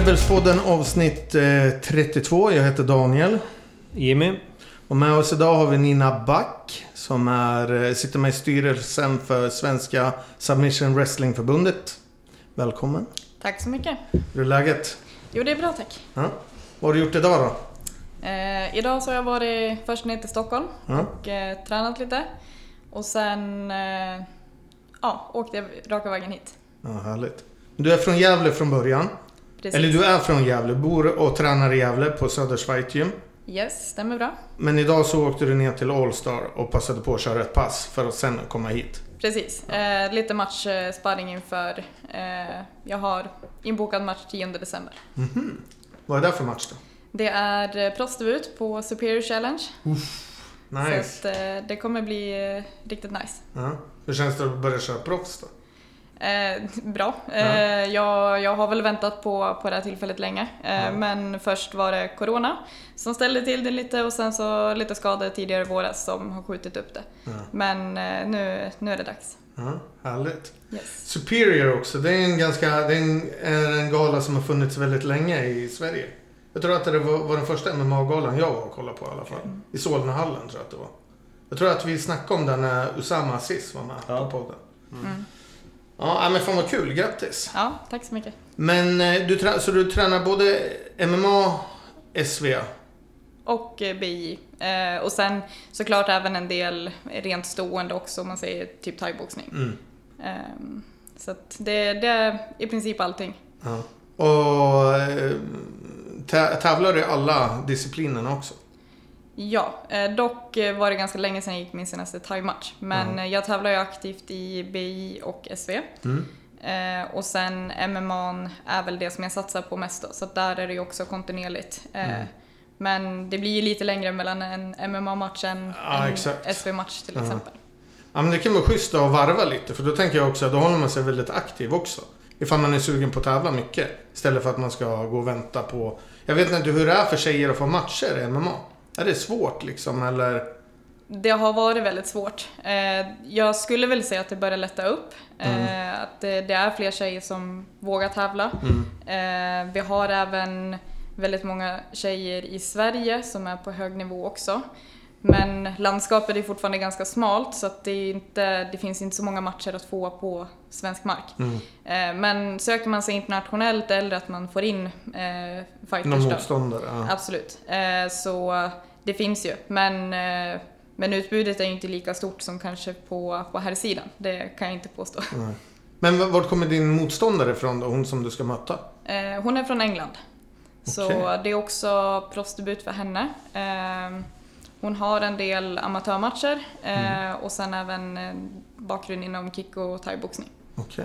Rebelspodden avsnitt eh, 32. Jag heter Daniel. Jimmy. Och med oss idag har vi Nina Back. Som är, eh, sitter med i styrelsen för Svenska Submission Wrestlingförbundet. Välkommen. Tack så mycket. Hur är läget? Jo, det är bra tack. Ja. Vad har du gjort idag då? Eh, idag så har jag varit först ner till Stockholm Ja. och eh, tränat lite. Och sen eh, ja, åkte jag raka vägen hit. Ja, härligt. Du är från Gävle från början. Precis. Eller du är från Gävle, bor och tränar i Gävle på Söders Fight Gym. Yes, stämmer bra. Men idag så åkte du ner till Allstar och passade på att köra ett pass för att sen komma hit. Precis. Eh, lite matchsparring inför. Eh, jag har inbokad match 10 december. Mhm. Vad är det för match då? Det är eh, proffsdebut på Superior Challenge. Nice. Så att, eh, det kommer bli eh, riktigt nice. Ja. Hur känns det att börja köra proffs då? Eh, bra. Ja. Eh, jag, jag har väl väntat på, på det här tillfället länge. Eh, Ja. Men först var det Corona som ställde till det lite och sen så lite skador tidigare i våras som har skjutit upp det. Ja. Men eh, nu, nu är det dags. Ja, härligt. Yes. Superior också, det är en ganska, det är en, en gala som har funnits väldigt länge i Sverige. Jag tror att det var, var den första MMA-galan jag var och kollade på i alla fall. I Solnahallen tror jag att det var. Jag tror att vi snackade om den när Usama Aziz var med Ja. på podden. Mm. Ja, men fan vad kul, grattis. Ja, tack så mycket. Men eh, du, så du tränar både MMA, SV? Och eh, BI. Eh, och sen såklart även en del rent stående också om man säger typ thaiboxning. Mm. Eh, så att det, det är i princip allting. Ja. Och tä- tävlar du i alla disciplinerna också? Ja, eh, dock eh, var det ganska länge sedan jag gick min senaste thai-match. Men Mm. jag tävlar ju aktivt i BI och SV. Mm. Eh, och sen MMA är väl det som jag satsar på mest då, så där är det ju också kontinuerligt. Eh, Mm. Men det blir ju lite längre mellan en MMA-match än Ja, en. SV-match till Ja. exempel. Ja men det kan vara schysst att varva lite för då tänker jag också att då håller man sig väldigt aktiv också. Ifall man är sugen på att tävla mycket. Istället för att man ska gå och vänta på... Jag vet inte hur det är för tjejer att få matcher i MMA. Är det svårt liksom eller? Det har varit väldigt svårt. Eh, Jag skulle väl säga att det börjar lätta upp. Mm. Eh, Att det är fler tjejer som vågar tävla. Mm. Eh, Vi har även väldigt många tjejer i Sverige som är på hög nivå också. Men landskapet är fortfarande ganska smalt så att det, inte, det finns inte så många matcher att få på svensk mark. Mm. Men söker man sig internationellt eller att man får in eh, Någon fighters då, motståndare? Ja. Absolut. Så det finns ju. Men, eh, men utbudet är ju inte lika stort som kanske på, på här sidan. Det kan jag inte påstå. Nej. Men vart kommer din motståndare ifrån då? Hon som du ska möta? Eh, Hon är från England. Så Okej. det är också proffsdebut för henne. Eh, Hon har en del amatörmatcher eh, Mm. och sen även eh, bakgrund inom kick och thaiboxning. Okej.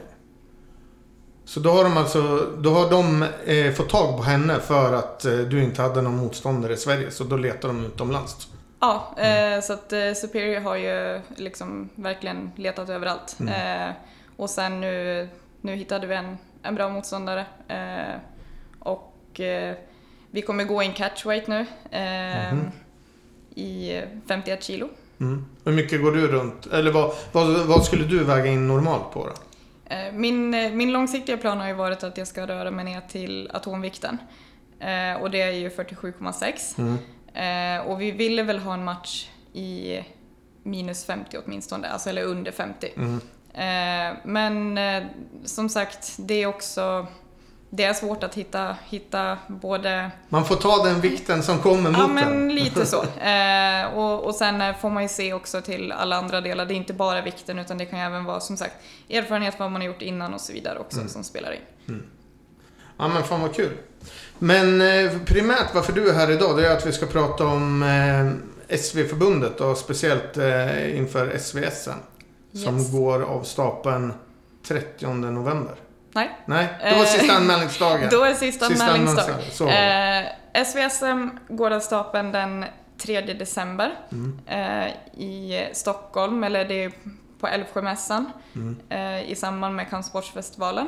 Så då har de alltså, då har de eh, fått tag på henne för att eh, du inte hade någon motståndare i Sverige. Så då letar de utomlands. Ja, Mm. eh, så att eh, Superior har ju liksom verkligen letat överallt. Mm. Eh, och sen nu, nu hittade vi en, en bra motståndare. Och vi kommer gå in catchweight nu Mhm. i 51 kilo. Mm. Hur mycket går du runt? Eller vad, vad, vad skulle du väga in normalt på då? Eh, Min, eh, min långsiktiga plan har ju varit att jag ska röra mig ner till atomvikten. Eh, och det är ju 47,6. Mm. Och vi ville väl ha en match i minus 50 åtminstone, alltså eller under 50. Mm. Men som sagt, det är också det är svårt att hitta, hitta både... Man får ta den vikten som kommer mot Ja, en. men lite så. Eh, och, och sen eh, får man ju se också till alla andra delar. Det är inte bara vikten utan det kan ju även vara som sagt erfarenhet vad man har gjort innan och så vidare också Mm. som spelar in. Ja men fan vad kul. Men eh, primärt varför du är här idag det är att vi ska prata om eh, SV-förbundet och speciellt eh, inför SVSen. Som Yes. går av stapeln 30 november. Nej, Nej, då var Eh, sista anmälningsdagen. då är sista, Sista anmälningsdag. anmälningsdagen. Eh, SVSM går av stapeln den 3 december Mm. eh, i Stockholm, eller det är på Älvsjömässan Mm. eh, i samband med Kampsportsfestivalen.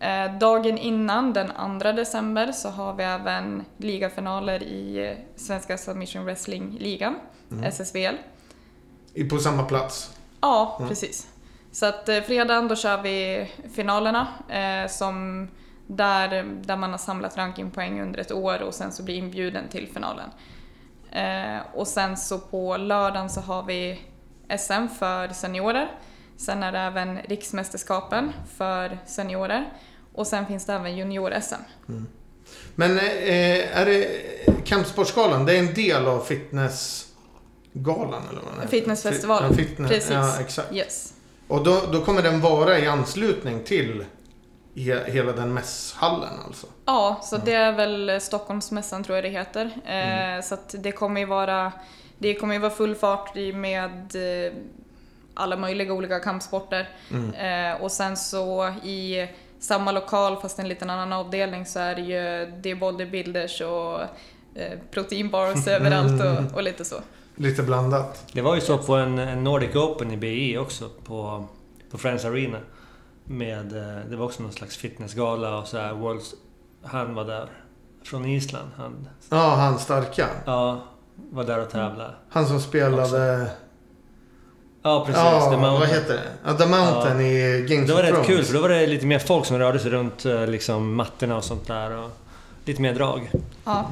Eh, dagen innan, den 2 december, så har vi även ligafinaler i eh, Svenska Submission Wrestling-ligan, Mm. SSVL. I- På samma plats. Ja, Mm. precis. Så att eh, fredagen då kör vi finalerna eh, som Där, där man har samlat rankingpoäng under ett år och sen så blir inbjuden till finalen. Eh, och sen så på lördagen så har vi SM för seniorer. Sen är det även riksmästerskapen för seniorer. Och sen finns det även junior-SM. Men eh, är det Kampsportsgalan, det är en del av fitnessgalan eller vad den? Fitnessfestivalen. Ja, fitness, Precis. Ja, exakt. Yes. Och då, då kommer den vara i anslutning till he, hela den mässhallen alltså? Ja, så det är väl Stockholmsmässan tror jag det heter. Mm. Eh, så att det kommer ju vara, det kommer ju vara full fart med eh, alla möjliga olika kampsporter. Mm. Eh, och sen så i samma lokal fast en liten annan avdelning så är det ju det är bodybuilders och eh, proteinbars överallt och, och lite så. Lite blandat. Det var ju så på en, en Nordic Open i BI också, på, på Friends Arena. Med, eh, det var också någon slags fitnessgala och så här, Worlds, Han var där. Från Island. Han Ja, han starka. ja, var där och tävlade. Han som spelade... Ja, precis. ja, The Mountain. vad heter det? Ja, The Mountain i Games Det var of rätt Thrones. kul, för då var det lite mer folk som rörde sig runt eh, liksom, mattorna och sånt där. Och lite mer drag. Ja.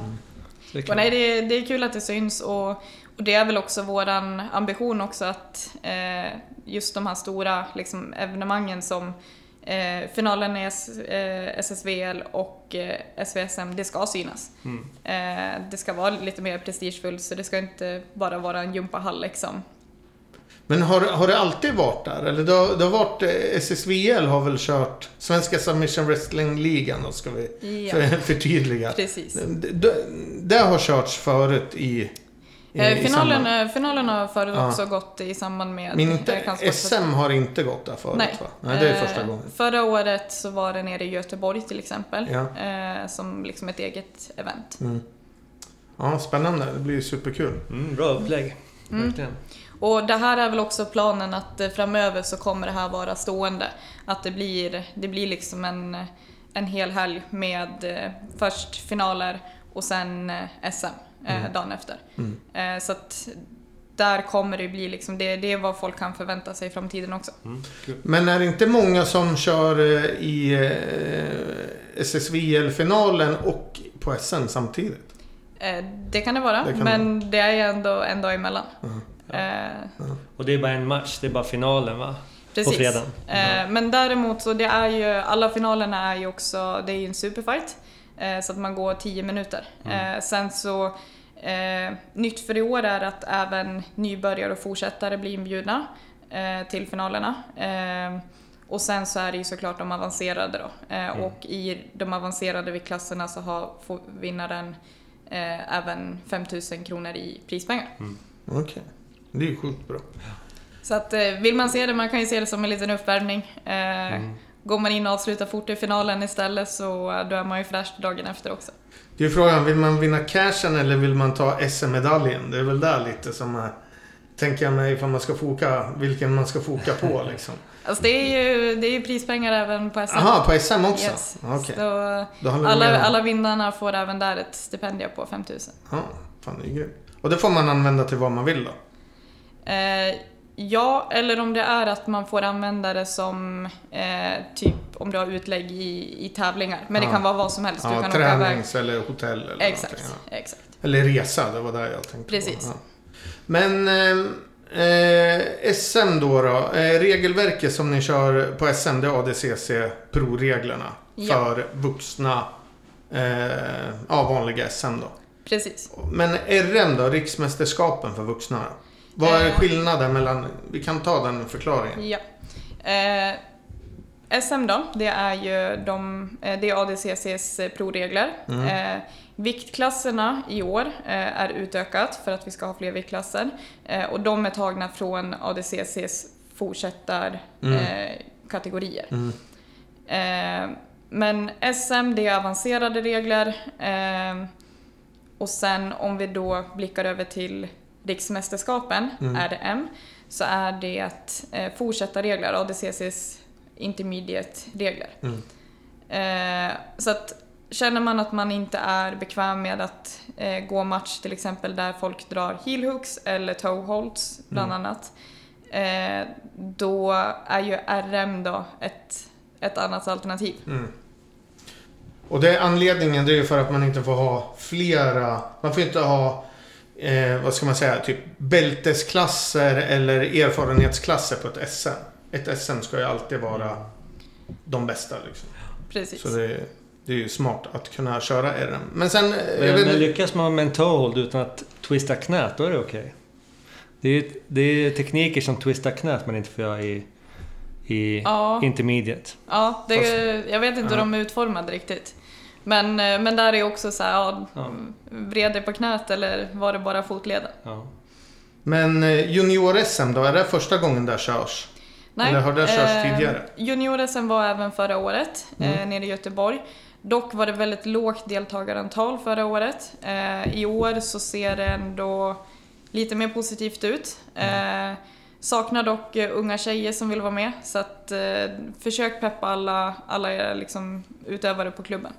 Så det är Och nej, det, är, det är kul att det syns och, och det är väl också våran ambition också att eh, just de här stora liksom, evenemangen som eh, finalen i S, eh, SSVL och eh, SVSM, det ska synas. Mm. Eh, det ska vara lite mer prestigefullt så det ska inte bara vara en gympahall liksom. Men har, har det alltid varit där? Eller det har, det har varit... eh, SSVL har väl kört Svenska Submission Wrestling-ligan då, ska vi Ja, för, förtydliga. precis. Det, det, det har körts förut i... Eh, finalen, samband- eh, finalen har förut Ja. också gått i samband med... Men eh, inte. SM har inte gått där förut Nej. va? Nej, det är Eh, första gången. Förra året så var det nere i Göteborg till exempel. Ja. Eh, som liksom ett eget event. Mm. Ja, spännande. Det blir superkul. Mm, bra upplägg. Mm. Verkligen. Och det här är väl också planen att eh, framöver så kommer det här vara stående. Att det blir, det blir liksom en, en hel helg med eh, först finaler och sen eh, SM eh, Mm. dagen efter. Mm. Eh, så att där kommer det bli liksom, det, det är vad folk kan förvänta sig i framtiden också. Mm. Men är det inte många som kör eh, i eh, SSVL-finalen och på SM samtidigt? Eh, det kan det vara, Det kan men det är ändå en dag emellan. Mm. Eh, Och det är bara en match, det är bara finalen va? Precis. fredagen. Eh, men däremot så det är ju, alla finalerna är ju också, det är ju en superfight. Eh, så att man går 10 minuter. Mm. Eh, sen så, eh, nytt för i år är att även nybörjare och fortsättare blir inbjudna till finalerna. Eh, och sen så är det ju såklart de avancerade då. Mm. Och i de avancerade viktklasserna så har får vinnaren även 5000 kronor i prispengar. Okej. Det är ju sjukt bra. Så att vill man se det, man kan ju se det som en liten uppvärmning. Mm. Går man in och avslutar fort i finalen istället så eh, då är man ju fräsch dagen efter också. Det är frågan, vill man vinna cashen eller vill man ta SM-medaljen? Det är väl där lite som är... Tänker jag mig ifall man ska foka, vilken man ska foka på liksom. Alltså det är ju, det är ju prispengar även på SM. Jaha, på SM också? Yes. Så håller vi med alla, alla vinnarna får även där ett stipendium på 5000. Ja, fan det är grymt. Och det får man använda till vad man vill då? Eh, ja, eller om det är att man får använda det som eh, typ om du har utlägg i, i tävlingar. Men det Ja. kan vara vad som helst. du Ja, kan åka iväg. tränings eller hotell eller Exakt, ja. exakt. Eller resa, det var där jag tänkte Precis. på. Men eh, eh, SM då då. Eh, regelverket som ni kör på SM det är ADCC Pro-reglerna. För vuxna, eh, ja vanliga SM då. Precis. Men RM då, riksmästerskapen för vuxna då? Vad är Eh. skillnaden mellan, vi kan ta den förklaringen. Ja. Eh, SM då, det är ju de, eh, det är ADCCs eh, proregler. Mm. Eh, viktklasserna i år eh, är utökat för att vi ska ha fler viktklasser. Och de är tagna från ADCCs fortsättarkategorier. Mm. Mm. Men SM, det är avancerade regler. Och sen om vi då blickar över till riksmästerskapen, Mm. RM, så är det eh, fortsättarregler, ADCCs intermediate-regler. Mm. Eh, så att känner man att man inte är bekväm med att eh, gå match till exempel där folk drar heel hooks eller toe holds bland Mm. annat, eh, då är ju RM då ett, ett annat alternativ. Mm. Och det är anledningen det är för att man inte får ha flera, man får inte ha eh, vad ska man säga, typ bältesklasser eller erfarenhetsklasser på ett SM. Ett SM ska ju alltid vara de bästa liksom. Precis. Så det, det är ju smart att kunna köra RM. Men sen, eh, jag Men, vet men lyckas man med en toehold utan att twista knät, då är det okej. Det, är, det är tekniker som twistar knät man inte får göra i, i Ja. intermediate. Ja, det, Fast- jag vet inte hur Ja. de är utformade riktigt. Men, eh, men där är också så här, ja, Ja. vred det på knät eller var det bara fotleden? Ja. men eh, junior-SM då, är det första gången där körs? Eller har det körts eh, tidigare? Junior-SM var även förra året Mm. eh, nere i Göteborg. Dock var det väldigt lågt deltagarantal förra året. Eh, I år så ser det ändå lite mer positivt ut. Eh, saknar dock eh, unga tjejer som vill vara med så att eh, försök peppa alla, alla era liksom, utövare på klubben.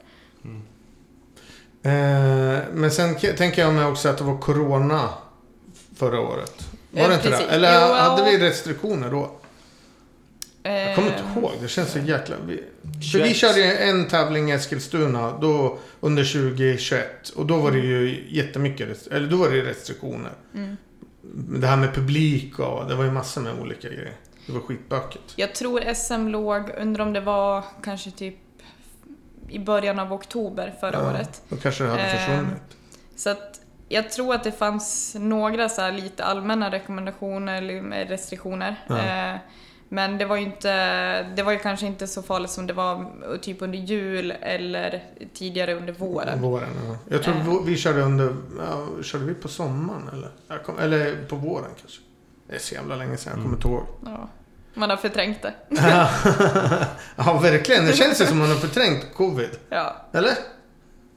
Eh, men sen tänker jag mig också att det var Corona förra året. Var Eh, det inte precis. det? Eller Jo, hade vi restriktioner då? Jag kommer inte Eh, ihåg. Det känns så jäkla... Vi, för 21. vi körde en tävling i Eskilstuna då, under 2021. Och då var det ju jättemycket Eller då var det restriktioner. Mm. Det här med publik och det var ju massor med olika grejer. Det var skitbökigt. Jag tror SM låg, undrar om det var kanske typ i början av oktober förra Ja, året. Då kanske det hade Eh, försvunnit. Så att jag tror att det fanns några så lite allmänna rekommendationer eller restriktioner. Ja. Eh, Men det var ju inte, det var ju kanske inte så farligt som det var typ under jul eller tidigare under våren. Våren, ja. Jag tror Eh. vi, körde under... Ja, körde vi på sommaren eller? Kom, eller på våren kanske. Det är så jävla länge sedan. Jag kommer inte ihåg. Ja, man har förträngt det. ja, verkligen. Det känns ju som man har förträngt covid. Ja. Eller?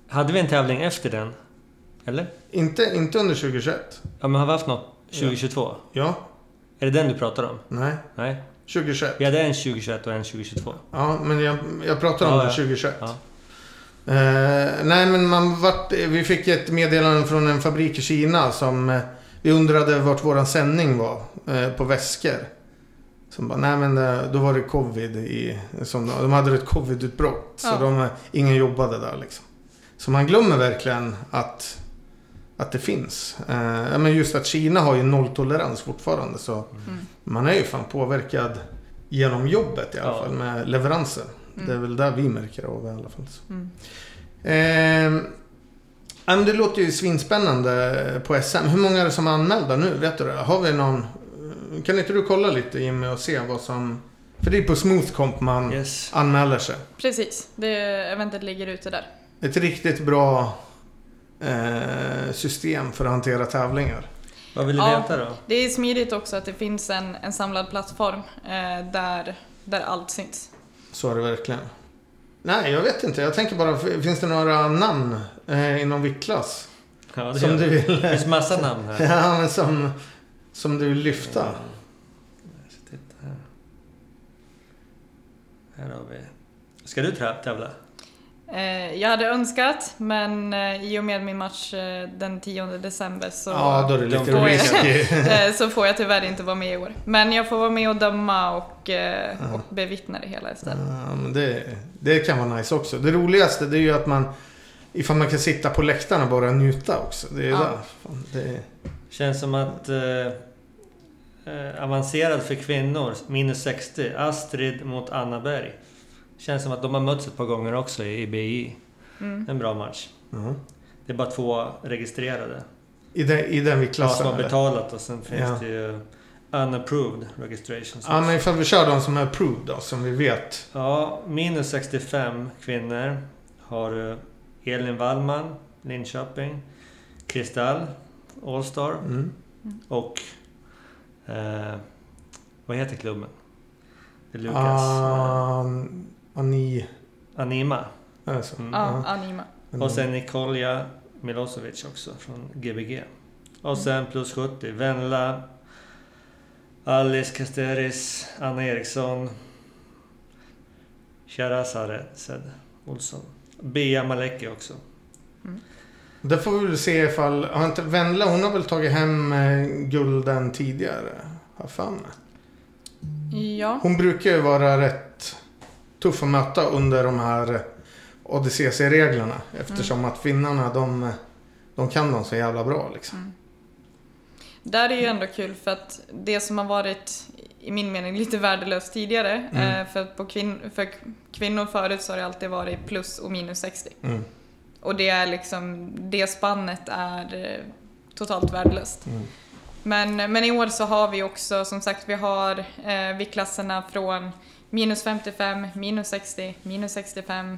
Hade vi en tävling efter den? Eller? Inte, inte under 2021. Ja, men har vi haft något 2022? Ja. Är det den du pratar om? Nej. Nej. 2021. Vi hade en 2021 och en 2022. Ja, men jag, jag pratar om Ja, den ja. 2021. Ja. Eh, nej, men man vart, vi fick ett meddelande från en fabrik i Kina som... Eh, vi undrade vart våran sändning var eh, på väskor. Som bara, nej men eh, då var det covid i... Som, de hade ett covid-utbrott. Så Ja. de, ingen jobbade där liksom. Så man glömmer verkligen att, att det finns. Eh, men just att Kina har ju nolltolerans fortfarande. Så Mm. man är ju fan påverkad genom jobbet i alla Ja. fall med leveranser. Mm. Det är väl där vi märker av i alla fall. Mm. Eh, men det låter ju svinspännande på SM. Hur många är det som är anmälda nu? Vet du det? Har vi någon? Kan inte du kolla lite Jimmy och se vad som... För det är på Smooth Comp man Yes. anmäler sig. Precis, det eventet ligger ute där. Ett riktigt bra eh, system för att hantera tävlingar. Vad vill du Ja. veta då? Det är smidigt också att det finns en, en samlad plattform eh, där, där allt syns. Så är det verkligen. Nej, jag vet inte. Jag tänker bara, finns det några namn eh, inom viktklass? Ja, det Som gör du vill... Det finns massa namn här. Ja, men som, som du vill lyfta. Jag ska titta här. Här har vi... Ska du tävla? Eh, jag hade önskat, men eh, i och med min match eh, den 10 december så, Ja, då är det lite risky. eh, så får jag tyvärr inte vara med i år. Men jag får vara med och döma och, eh, Ja. och bevittna det hela istället. Ja, men det, det kan vara nice också. Det roligaste det är ju att man Ifall man kan sitta på läktarna och bara njuta också. Det är Ja. där. Fan, det är, Känns som att... Eh, eh, avancerad för kvinnor, minus 60. Astrid mot Anna Berg. Känns som att de har mötts ett par gånger också i, i BI. Mm. En bra match. ja. Det är bara två registrerade. I, den, I den Ja, viktklassen? som har betalat och sen finns Ja. det ju unapproved registrations. Ja, men ifall vi kör de som är approved då, som vi vet. Ja, minus 65 kvinnor har du Elin Wallman, Linköping, Kristall, Allstar Mm. och... Eh, vad heter klubben? Det är Lukas. Ah, Ani... Anima. Alltså. Mm. Ja, Anima. Och sen Nikolja Milosevic också från Gbg. Och sen plus 70. Venla, Alice Kasteris, Anna Eriksson, Sharazad Olsson. Bea Maleki också. Det får vi väl se ifall... Har inte Venla, hon har väl tagit hem eh, gulden tidigare? Har för. Ja. Hon brukar ju vara rätt tuff att möta under de här ADCC-reglerna. Eftersom att finnarna de, de kan dem så jävla bra liksom. Där är ju ändå kul för att det som har varit i min mening lite värdelöst tidigare. Mm. Eh, för, att på kvin- för kvinnor förut så har det alltid varit plus och minus 60. Mm. Och det är liksom, det spannet är eh, totalt värdelöst. Mm. Men, men i år så har vi också, som sagt, vi har eh, viktklasserna från minus 55, minus 60, minus 65,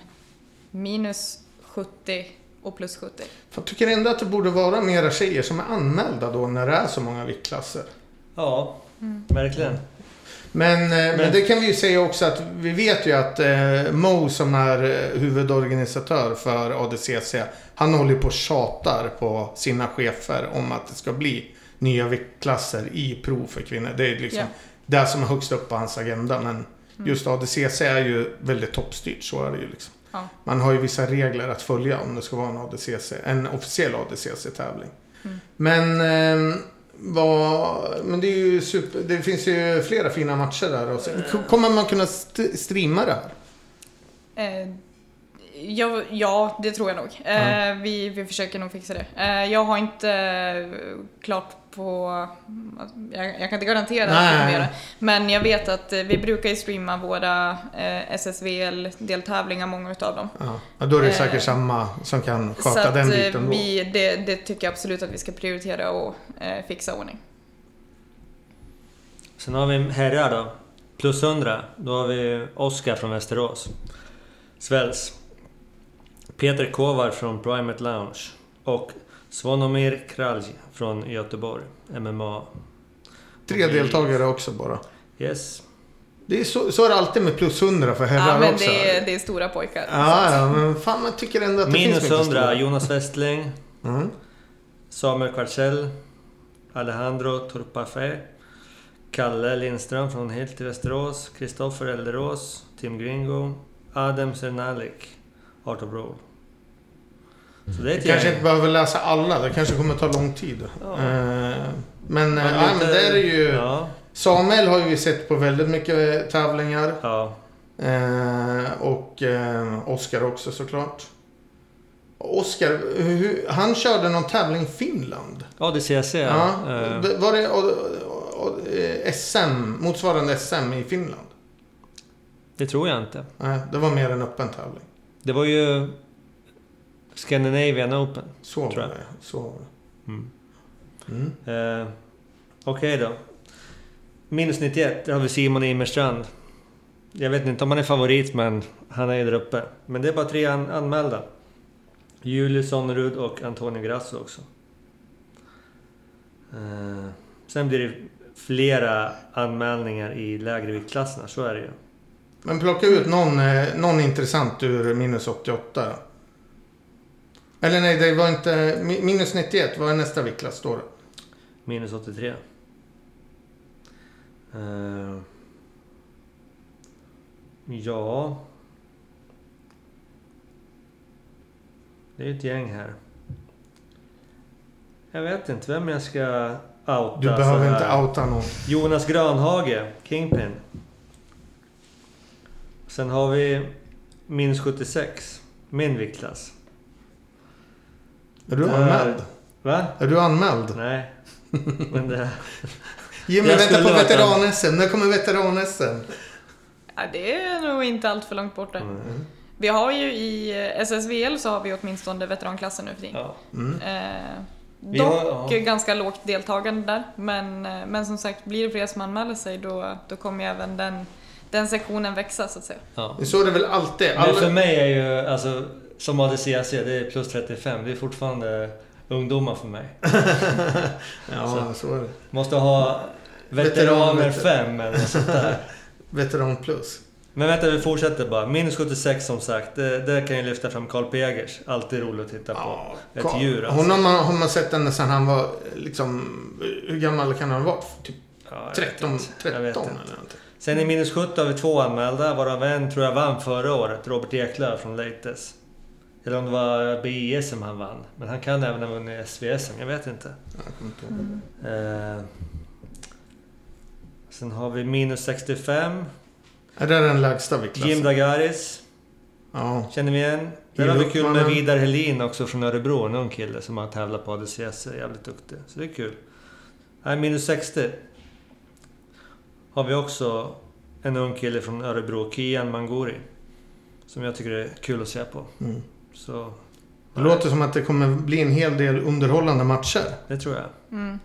minus 70 och plus 70. Jag tycker ändå att det borde vara mera tjejer som är anmälda då när det är så många viktklasser. Ja, verkligen. Men, eh, men... Men- det kan vi ju säga också att vi vet ju att eh, Mo som är eh, huvudorganisatör för ADCC, han håller på och tjatar på sina chefer om att det ska bli nya viktklasser i prov för kvinnor. Det är liksom Ja. det som är högst upp på hans agenda. Men just ADCC är ju väldigt toppstyrt, så är det ju liksom. Ja. Man har ju vissa regler att följa om det ska vara en ADCC, en officiell ADCC-tävling. Mm. Men, eh, var, men det är ju super, det finns ju flera fina matcher där. Och så, kommer man kunna st- streama det här? Eh, ja, ja, det tror jag nog. Eh, vi, vi försöker nog fixa det. Eh, jag har inte eh, klart på... Jag, jag kan inte garantera att vi Nej. kommer göra det. Men jag vet att vi brukar ju streama våra SSVL-deltävlingar, många utav dem. Ja, då är det Eh, säkert samma som kan Så sköta att den biten då. vi, det, det tycker jag absolut att vi ska prioritera och fixa ordning. Sen har vi herrar då. Plus 100. Då har vi Oskar från Västerås. Sväls. Peter Kovar från Primate Lounge. Och Svonomir Kralj från Göteborg. MMA. Tre deltagare också bara. Yes. Det är så, så är det alltid med plus 100 för herrar Ja, men också. det är, det är stora pojkar. Ja, ja, men fan man tycker ändå att det Minus finns mycket 100. stora. Jonas Westling. Mm. Samuel Kvartsell. Alejandro Turpafé. Kalle Lindström från Helt i Västerås. Kristoffer Elderås. Tim Gringo. Adam Cernalik. Art of Roll. Så det kanske inte behöver läsa alla, det kanske kommer ta lång tid. Ja. Eh, men, Man eh, ja, men där är ju... Ja, Samuel har vi sett på väldigt mycket tävlingar. ja. Eh, och eh, Oskar också såklart. Oskar, han körde någon tävling i Finland. Ja, det CC. Ja. Ja. Eh, Det- Var det eh, SM, motsvarande SM i Finland? det tror jag inte. Nej, det var mer en öppen tävling. Det var ju Scandinavian Open. Så var det. Så var det. Mm. Mm. Eh, Okej då. Minus 91, där har vi Simon Immerstrand. Jag vet inte om han är favorit, men han är ju där uppe. Men det är bara tre an- anmälda. Julius Sonnerud och Antonio Grasso också. Eh, sen blir det flera anmälningar i lägre viktklasserna, så är det ju. Men plocka ut någon, eh, någon intressant ur minus 88. Eller nej, det var inte... mi- Minus 91, vad är nästa viktklass då? Minus 83. Eh, ja... Det är ett gäng här. Jag vet inte vem jag ska outa Du behöver inte outa någon. Jonas Granhage, Kingpin. Sen har vi minus 76, min viktklass. Är du anmäld? Va? Är du anmäld? Nej. Men det... Jimmy, vänta på veteran-SM. När kommer veteran-SM? Ja, det är nog inte allt för långt borta. Mm. Vi har ju i eh, SSVL så har vi åtminstone veteranklassen nu för tiden. Ja. Mm. Eh, Vi dock har- ja. ganska lågt deltagande där. Men, eh, men som sagt, blir det fler som anmäler sig då, då kommer ju även den, den sektionen växa så att säga. ja. Så är det väl alltid. Men för Alla... mig är ju, alltså, som ADCC, det är plus 35. Det är fortfarande ungdomar för mig. Ja, så är det. Måste ha Veteran- veteraner 5 eller något sånt där. Veteran plus. Men vänta, vi fortsätter bara. Minus 76 som sagt, det, kan jag lyfta fram Carl Pegers. Alltid roligt att titta på. Ja, Ett Karl- djur alltså. Honom har har man sett ända sedan han var liksom... Hur gammal kan han ha varit? Typ Ja, jag vet 13, inte. Jag 13 vet eller någonting. Sen i minus 70 har vi två anmälda, varav en tror jag vann förra året. Robert Eklöf från Leites. Eller om det var BIS som han vann. Men han kan även ha vunnit SVSM, jag vet inte. Ihåg. Eh, sen har vi minus 65. Är det den lägsta Jim viktklassen? Dagaris. Ja. Känner vi igen. Det var väl kul med Vidar Helin också från Örebro, en ung kille som har tävlat på ADCS. Jävligt duktig. Så det är kul. Nej, minus 60. Har vi också en ung kille från Örebro, Kian Mangori. Som jag tycker är kul att se på. Mm. Så... Det låter som att det kommer bli en hel del underhållande matcher. Det tror jag. Mm.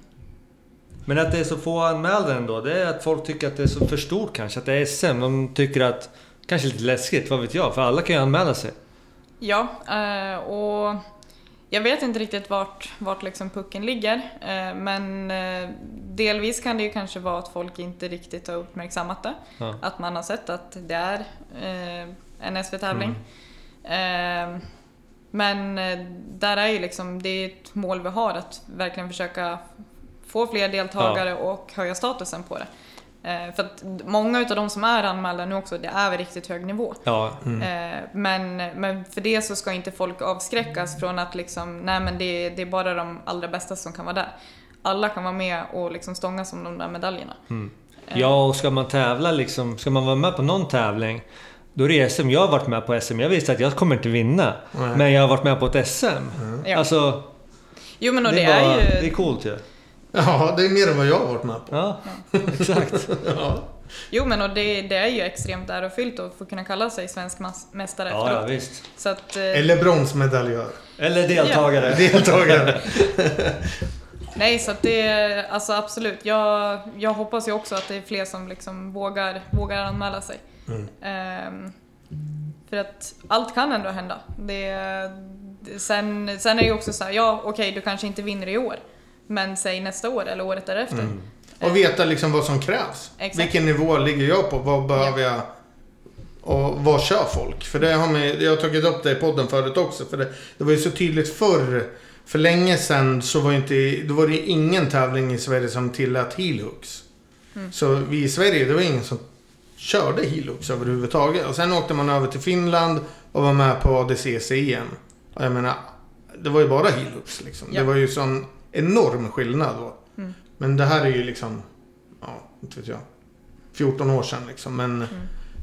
Men att det är så få anmälda ändå, det är att folk tycker att det är så för stort kanske. Att det är SM. De tycker att... Kanske lite läskigt, vad vet jag? För alla kan ju anmäla sig. Ja, eh, och jag vet inte riktigt vart, vart liksom pucken ligger. eh, Men eh, delvis kan det ju kanske vara att folk inte riktigt har uppmärksammat det. Ja. Att man har sett att det är en SV-tävling. Eh, Men eh, där är ju liksom, det är ett mål vi har att verkligen försöka få fler deltagare och höja statusen på det. Eh, För att många utav de som är anmälda nu också, det är väl riktigt hög nivå. Ja, Eh, Men, men för det så ska inte folk avskräckas från att liksom, nej men det, det är bara de allra bästa som kan vara där. Alla kan vara med och liksom stångas om de där medaljerna. Eh, Ja, och ska man tävla liksom, ska man vara med på någon tävling då är det SM. Jag har varit med på SM. Jag visste att jag kommer inte vinna. Nej. Men jag har varit med på ett SM. Ja. Alltså, Jo men och det, det, är bara, är ju... det är coolt ju. Ja, det är mer än vad jag har varit med på. Ja, exakt. Ja. Jo men och det, det är ju extremt ärofyllt att få kunna kalla sig svensk mästare Ja, ja, efteråt. visst. Så att, eh, Eller bronsmedaljör. Eller deltagare. Deltagare. Nej, så att det, alltså absolut. Jag, jag hoppas ju också att det är fler som liksom vågar, vågar anmäla sig. Mm. Ehm, för att allt kan ändå hända. Det, sen, sen är det ju också så här, ja okej du kanske inte vinner i år. Men säg nästa år eller året därefter. Mm. Och veta liksom vad som krävs. Exakt. Vilken nivå ligger jag på? Vad behöver jag? Och vad kör folk? För det har man, jag har tagit upp det i podden förut också. För det, det var ju så tydligt förr. För länge sedan så var, inte, då var det ingen tävling i Sverige som tillät heelhooks. Mm. Så vi i Sverige, det var ingen som körde heelhooks överhuvudtaget. Och sen åkte man över till Finland och var med på ADCC-EM. Och jag menar, det var ju bara heelhooks liksom. Ja. Det var ju sån enorm skillnad då. Mm. Men det här är ju liksom, ja, inte vet jag. 14 år sedan liksom. Men, Mm.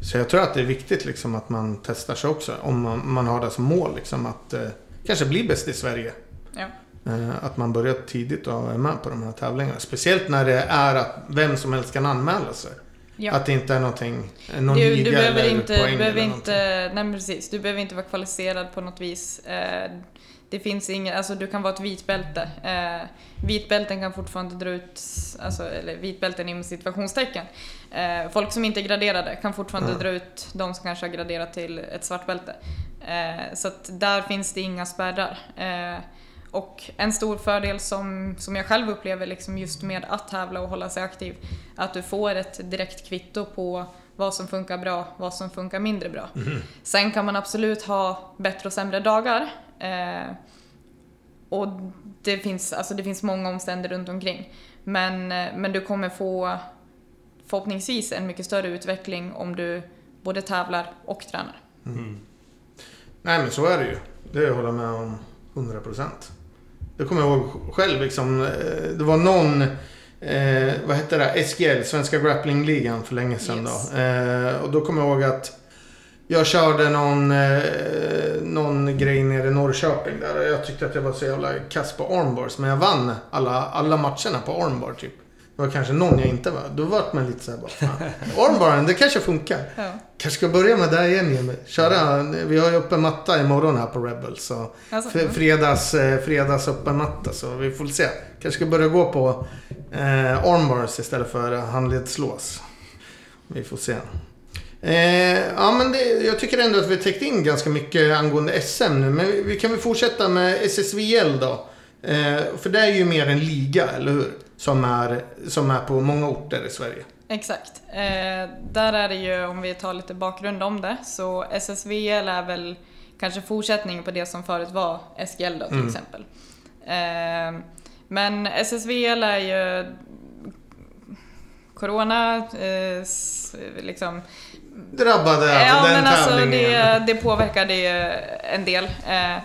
Så jag tror att det är viktigt liksom att man testar sig också. Om man, man har det som mål liksom att eh, kanske bli bäst i Sverige. Ja. Eh, att man börjar tidigt och är med på de här tävlingarna. Speciellt när det är att vem som helst kan anmäla sig. Ja. Att det inte är någonting, någon Du, liga du behöver eller inte, poäng behöver eller inte, nej precis, du behöver inte vara kvalificerad på något vis. Eh, det finns inget, alltså du kan vara ett vitbälte. Eh, vitbälten kan fortfarande dra ut, alltså, eller vitbälten inom situationstecken. Eh, folk som inte är graderade kan fortfarande Ja. dra ut de som kanske har graderat till ett svart bälte. Så att där finns det inga spärrar. Och en stor fördel som, som jag själv upplever liksom just med att tävla och hålla sig aktiv, att du får ett direkt kvitto på vad som funkar bra, vad som funkar mindre bra. Sen kan man absolut ha bättre och sämre dagar. Eh, och det finns, alltså det finns många omständigheter runt omkring. Men, eh, men du kommer få förhoppningsvis en mycket större utveckling om du både tävlar och tränar. Mm. Nej men så är det ju. Det håller jag med om 100%. Det kommer jag ihåg själv liksom. eh, Det var någon, eh, vad hette det? SGL, Svenska Grapplingligan för länge sedan Yes. då. Eh, och då kommer jag ihåg att jag körde någon, eh, någon grej nere i Norrköping där. Och jag tyckte att jag var så jävla kass på armbars. Men jag vann alla, alla matcherna på armbar typ. Var kanske någon jag inte var. Då vart man lite såhär bara, fan. Armbaren, det kanske funkar. Ja. Kanske ska börja med det igen Jimmy. Köra, vi har ju öppen matta imorgon här på Rebels. Så Alltså, fredags, eh, fredags öppen matta. Så vi får se. Kanske ska börja gå på eh, armbars istället för handledslås. Vi får se. Eh, ja men det, jag tycker ändå att vi täckt in ganska mycket angående SM nu. Men vi, vi kan väl fortsätta med SSVL då. Eh, för det är ju mer en liga, eller hur? Som är, som är på många orter i Sverige. Exakt. Eh, där är det ju, om vi tar lite bakgrund om det, så SSVL är väl kanske fortsättning på det som förut var SGL då till Mm. exempel. Eh, men SSVL är ju Corona, eh, liksom Drabbade Ja den men alltså tävlingen. det, det påverkar det ju en del. Eh,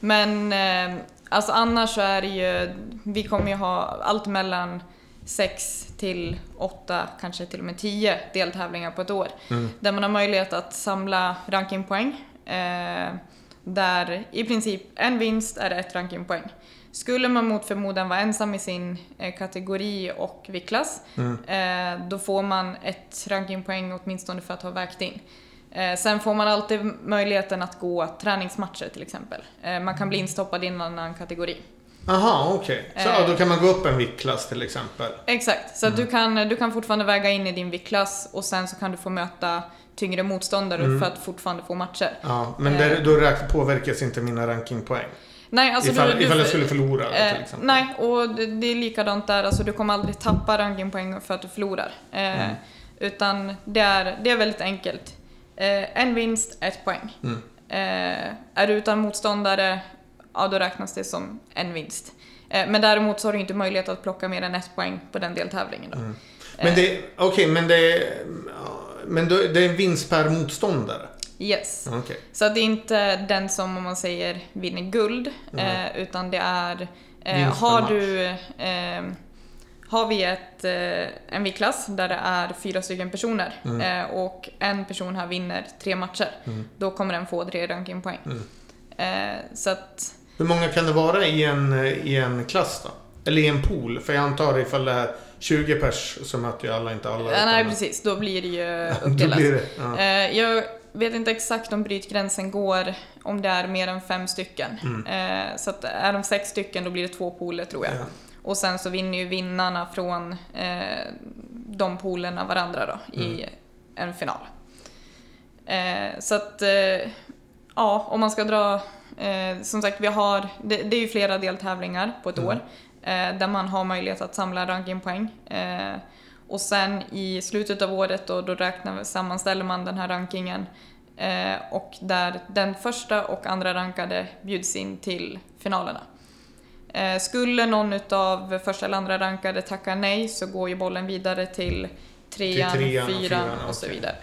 Men eh, alltså annars så är det ju, vi kommer ju ha allt mellan 6 till 8, kanske till och med 10 deltävlingar på ett år. Mm. Där man har möjlighet att samla rankingpoäng. Eh, där i princip en vinst är ett rankingpoäng. Skulle man mot förmodan vara ensam i sin eh, kategori och viktklass, Mm. eh, då får man ett rankingpoäng åtminstone för att ha vägt in. Eh, sen får man alltid möjligheten att gå träningsmatcher till exempel. Eh, man kan bli instoppad i en annan kategori. Aha, okej. Så Eh. då kan man gå upp en viktklass till exempel. Exakt, så att du, kan, du kan fortfarande väga in i din viktklass och sen så kan du få möta tyngre motståndare för att fortfarande få matcher. Ja, men Eh. det, då påverkas inte mina rankingpoäng. Nej, alltså ifall, du, ifall jag skulle förlora Eh, till exempel. nej, och det, det är likadant där. Alltså, du kommer aldrig tappa rankingpoäng för att du förlorar. Eh, Mm. Utan det är, det är väldigt enkelt. Eh, en vinst, ett poäng. Mm. Eh, är du utan motståndare, ja då räknas det som en vinst. Eh, men däremot så har du inte möjlighet att plocka mer än ett poäng på den deltävlingen. Då. Mm. Men det, okej, men det, men det är en vinst per motståndare? Yes. Okej. Så att det är inte den som, om man säger, vinner guld, Nej. eh, utan det är... Eh, har du... Har vi ett, eh, en viktklass där det är fyra stycken personer Mm. eh, och en person här vinner tre matcher, Mm. då kommer den få tre rankingpoäng. Mm. Eh, så att... Hur många kan det vara i en, i en klass då? Eller i en pool? För jag antar ifall det är 20 pers så möter ju alla inte alla. Ja, nej, precis. Då blir det ju uppdelat. blir det, ja. Jag vet inte exakt om brytgränsen går om det är mer än fem stycken. Mm. Så att är de sex stycken då blir det två pooler tror jag. Ja. Och sen så vinner ju vinnarna från eh, de poolerna varandra då i Mm. en final. Eh, så att, eh, ja, om man ska dra, eh, som sagt vi har, det, det är ju flera deltävlingar på ett Mm. år eh, där man har möjlighet att samla rankingpoäng. Eh, och sen i slutet av året då, då räknar, sammanställer man den här rankingen och där den första och andra rankade bjuds in till finalerna. Eh, skulle någon av första eller andra rankade tacka nej så går ju bollen vidare till trean, Till trean och fyran fyran, och så okej. vidare.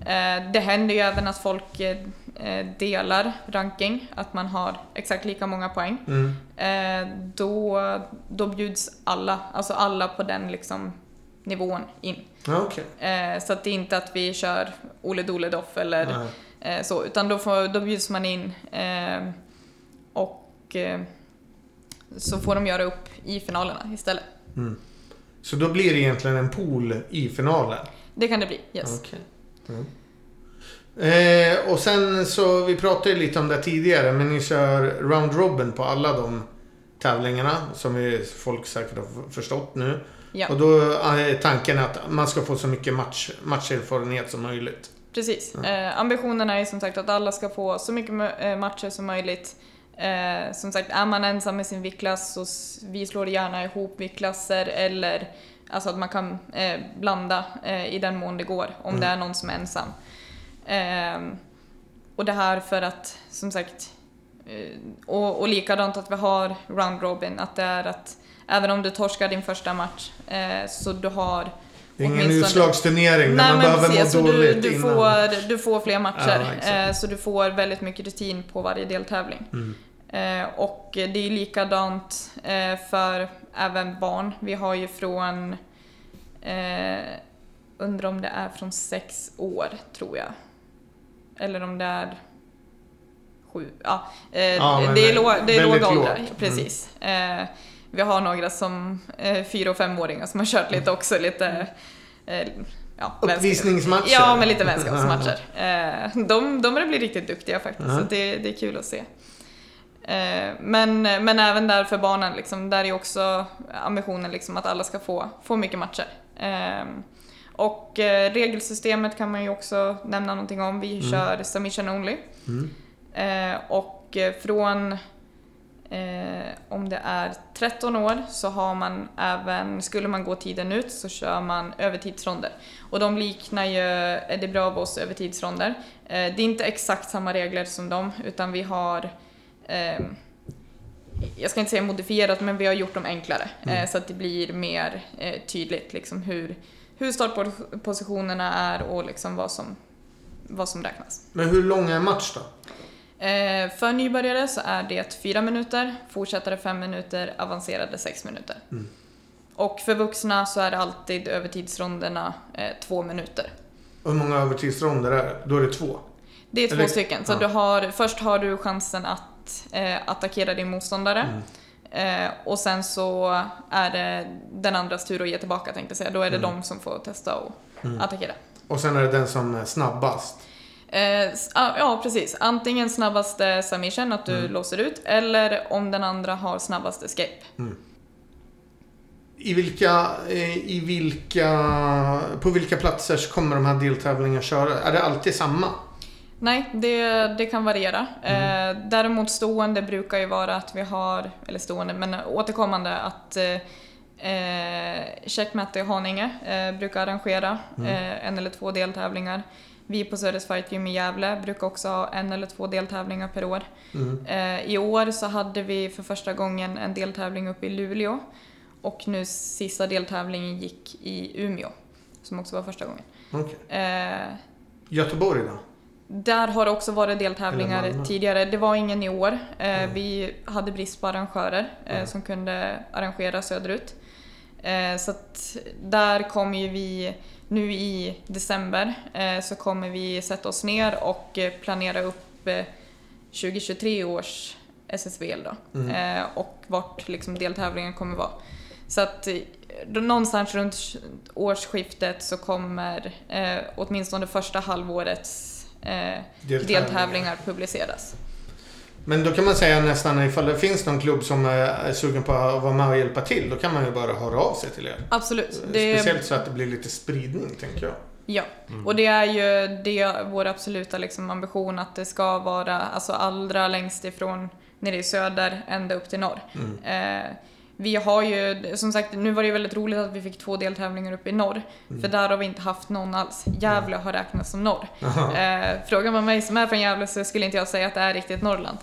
Eh, det händer ju även att folk eh, delar ranking, att man har exakt lika många poäng. Mm. Då, då bjuds alla, alltså alla på den liksom nivån in. Eh, så att det är inte att vi kör Ole Dole Doff eller Nej. så, utan då, får, då bjuds man in och så får de göra upp i finalerna istället. Mm. Så då blir det egentligen en pool i finalen? Det kan det bli, yes. Okej. Mm. Eh, och sen så, vi pratade ju lite om det tidigare, men ni kör round robin på alla de tävlingarna som vi, folk säkert har förstått nu. Ja, Och då är tanken att man ska få så mycket match, matcherfarenhet som möjligt. precis. Eh, ambitionen är som sagt att alla ska få så mycket eh, matcher som möjligt. Eh, som sagt, är man ensam i sin viktklass så vi slår gärna ihop viktklasser eller alltså att man kan eh, blanda eh, i den mån det går om Mm. det är någon som är ensam. Ehm, och det här för att, som sagt, eh, och, och likadant att vi har round robin, att det är att även om du torskar din första match eh, så du har ingen Åtminstone- utslagsturnering där Nej man behöver precis, må så du, dåligt du, innan. får, du får fler matcher. Ja, eh, så du får väldigt mycket rutin på varje deltävling. Mm. Eh, och det är likadant eh, för även barn. Vi har ju från, eh, undrar om det är från sex år tror jag. Eller om det är sju. Ja, eh, Ja, det är, lå- det är väldigt låga åldrar, lågt. Mm. Vi har några som eh, fyra och femåringar som har kört lite också, lite eh, ja, Uppvisningsmatcher. Ja, med lite vänskapsmatcher. Eh, de, de börjar bli riktigt duktiga faktiskt, Ja. så det, det är kul att se. Eh, men, men även där för barnen, liksom, där är också ambitionen liksom att alla ska få, få mycket matcher. Eh, och eh, regelsystemet kan man ju också nämna någonting om. Vi Mm. kör submission only. Mm. Eh, och från eh, om det är 13 år så har man även, skulle man gå tiden ut så kör man övertidsronder. Och de liknar ju Eddie Bravos övertidsronder. Eh, det är inte exakt samma regler som dem utan vi har eh, jag ska inte säga modifierat, men vi har gjort dem enklare. Mm. Eh, så att det blir mer eh, tydligt liksom hur, hur startpositionerna är och liksom vad som, vad som räknas. Men hur lång är en match då? Eh, för nybörjare så är det fyra minuter, fortsättare fem minuter, avancerade sex minuter. Mm. Och för vuxna så är det alltid övertidsronderna eh, två minuter. Och hur många övertidsronder är det? Då är det två. Det är två Eller- stycken. Så ja. du har, först har du chansen att eh, attackera din motståndare. Mm. Eh, och sen så är det den andras tur att ge tillbaka tänkte jag säga. Då är det Mm. de som får testa att Mm. attackera. Och sen är det den som är snabbast. Eh, ah, ja, precis. Antingen snabbaste submission, att du Mm. låser ut, eller om den andra har snabbast escape. I vilka, eh, I vilka... På vilka platser kommer de här deltävlingarna köra? Är det alltid samma? Nej, det, det kan variera. Mm. Eh, däremot stående brukar ju vara att vi har, eller stående, men återkommande att eh, eh, Checkmat i Haninge eh, brukar arrangera Mm. eh, en eller två deltävlingar. Vi på Söders Fight Gym i Gävle brukar också ha en eller två deltävlingar per år. Mm. Eh, I år så hade vi för första gången en deltävling uppe i Luleå och nu sista deltävlingen gick i Umeå, som också var första gången. Okej. Eh, Göteborg då? där har det också varit deltävlingar tidigare. Det var ingen i år. Eh, Mm. Vi hade brist på arrangörer eh, Mm. som kunde arrangera söderut. Eh, så att där kommer ju vi nu i december eh, så kommer vi sätta oss ner och eh, planera upp eh, 2023 års SSVL då. Mm. Eh, och vart liksom deltävlingen kommer vara. Så att eh, någonstans runt årsskiftet så kommer eh, åtminstone första halvårets eh, deltävlingar publiceras. Men då kan man säga nästan ifall det finns någon klubb som är sugen på att vara med och hjälpa till, då kan man ju bara höra av sig till er. Absolut. Det, Speciellt så att det blir lite spridning, tänker jag. ja. Och det är ju det är vår absoluta liksom, ambition att det ska vara alltså, allra längst ifrån nere i söder ända upp till norr. Mm. Eh, vi har ju, som sagt, nu var det ju väldigt roligt att vi fick två deltävlingar uppe i norr. Mm. För där har vi inte haft någon alls. Gävle har räknats som norr. Eh, frågar man mig som är från Gävle så skulle inte jag säga att det är riktigt Norrland.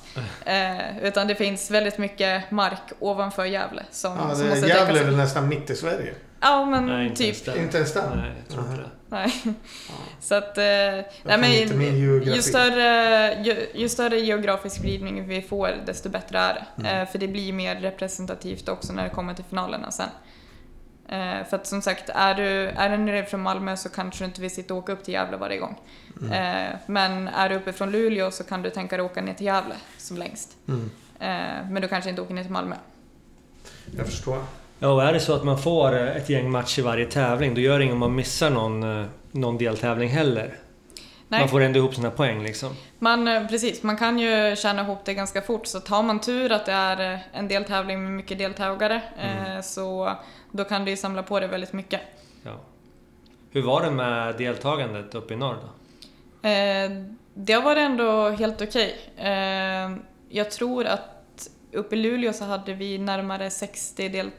Eh, utan det finns väldigt mycket mark ovanför Gävle som, Ja, som måste Gävle är väl nästan mitt i Sverige. Ja, men Nej, inte typ. Inte ens där? Nej, jag tror inte det. Nej. Så att, eh, nej, geografi. ju, större, ju, ju större geografisk spridning vi får desto bättre är det. Mm. Eh, för det blir mer representativt också när det kommer till finalerna sen. Eh, för att som sagt, är du, är du nere från Malmö så kanske du inte vill sitta och åka upp till Gävle varje gång. Mm. Eh, men är du uppe från Luleå så kan du tänka dig åka ner till Gävle som längst. Mm. Eh, men du kanske inte åker ner till Malmö. Jag förstår. Ja, och är det så att man får eh, ett gäng matcher i varje tävling, då gör det inget om man missar någon, eh, någon deltävling heller. Nej. Man får ändå ihop sina poäng liksom. Man, eh, precis, man kan ju tjäna ihop det ganska fort. Så tar man tur att det är en deltävling med mycket deltagare eh, så då kan du ju samla på det väldigt mycket. Ja. Hur var det med deltagandet uppe i norr då? Eh, det varit ändå helt okej. Eh, jag tror att uppe i Luleå så hade vi närmare 60 deltagare.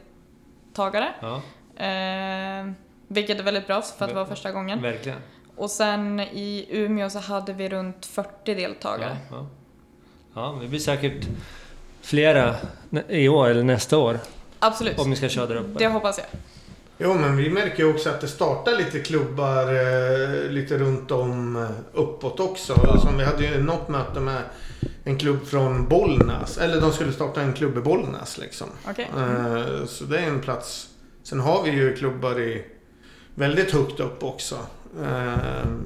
Ja, Eh, vilket är väldigt bra för att vara första gången. verkligen. Och sen i Umeå så hade vi runt 40 deltagare. Ja, ja. ja, det blir säkert flera i år eller nästa år. Absolut. Om ni ska köra där uppe. Det hoppas jag. Jo, men vi märker ju också att det startar lite klubbar eh, lite runt om eh, uppåt också. Som vi hade ju något möte med en klubb från Bollnäs. Eller de skulle starta en klubb i Bollnäs liksom. Okej. Eh, så det är en plats. Sen har vi ju klubbar i väldigt högt upp också. Eh,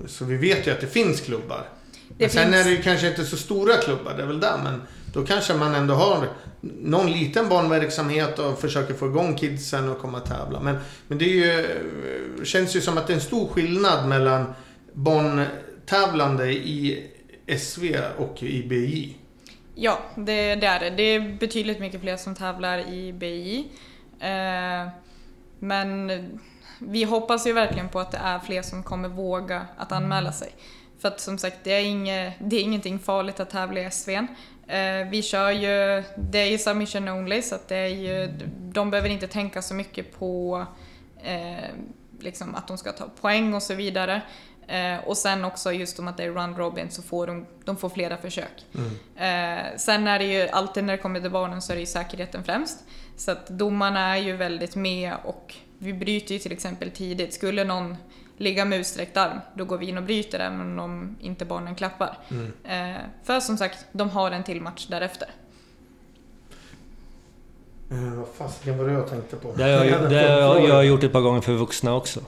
så vi vet ju att det finns klubbar. Det Men sen finns- är det ju kanske inte så stora klubbar, det är väl där. Men då kanske man ändå har någon liten barnverksamhet och försöker få igång kidsen och komma och tävla. Men, men det är ju, eh, känns ju som att det är en stor skillnad mellan barntävlande i SV och i BI. Ja, det, det är det. Det är betydligt mycket fler som tävlar i BI. Eh, men vi hoppas ju verkligen på att det är fler som kommer våga att anmäla sig. För att som sagt, det är, inge, det är ingenting farligt att tävla i SVn. Eh, vi kör ju, det är ju submission only så att det är ju, de behöver inte tänka så mycket på eh, liksom att de ska ta poäng och så vidare. Eh, och sen också just om att det är run robin så får de, de får flera försök. Eh, sen är det ju alltid när det kommer till barnen så är det ju säkerheten främst. Så att domarna är ju väldigt med och vi bryter ju till exempel tidigt. Skulle någon ligga med utsträckt arm, då går vi in och bryter även om inte barnen klappar. Eh, för som sagt, de har en till match därefter. Eh, vad fasiken var det jag tänkte på? Det har jag, jag, jag har gjort ett par gånger för vuxna också.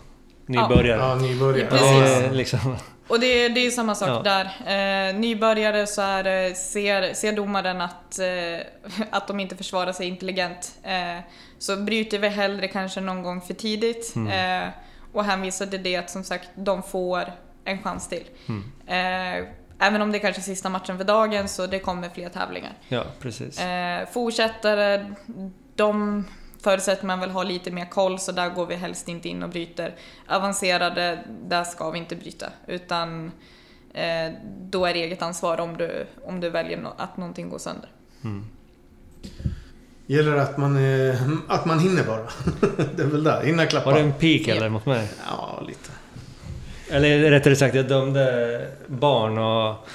Nybörjare. Ja, nybörjare. Och det är Precis. liksom, Och det, det är ju samma sak Ja. där. Eh, nybörjare så är, det- ser, ser domaren att, eh, att de inte försvarar sig intelligent eh, så bryter vi hellre kanske någon gång för tidigt Mm. eh, och hänvisar till det att som sagt de får en chans till. Mm. Eh, även om det kanske är sista matchen för dagen så det kommer fler tävlingar. ja, precis. Eh, fortsättare, de förutsätter man väl ha lite mer koll så där går vi helst inte in och bryter. Avancerade, där ska vi inte bryta utan eh, då är det eget ansvar om du, om du väljer no- att någonting går sönder. Mm. Gäller att man, eh, att man hinner bara. det är väl där. Hinna klappa. Var det en peak Ja. eller mot mig? Ja, lite. Eller rättare sagt, jag dömde barn och...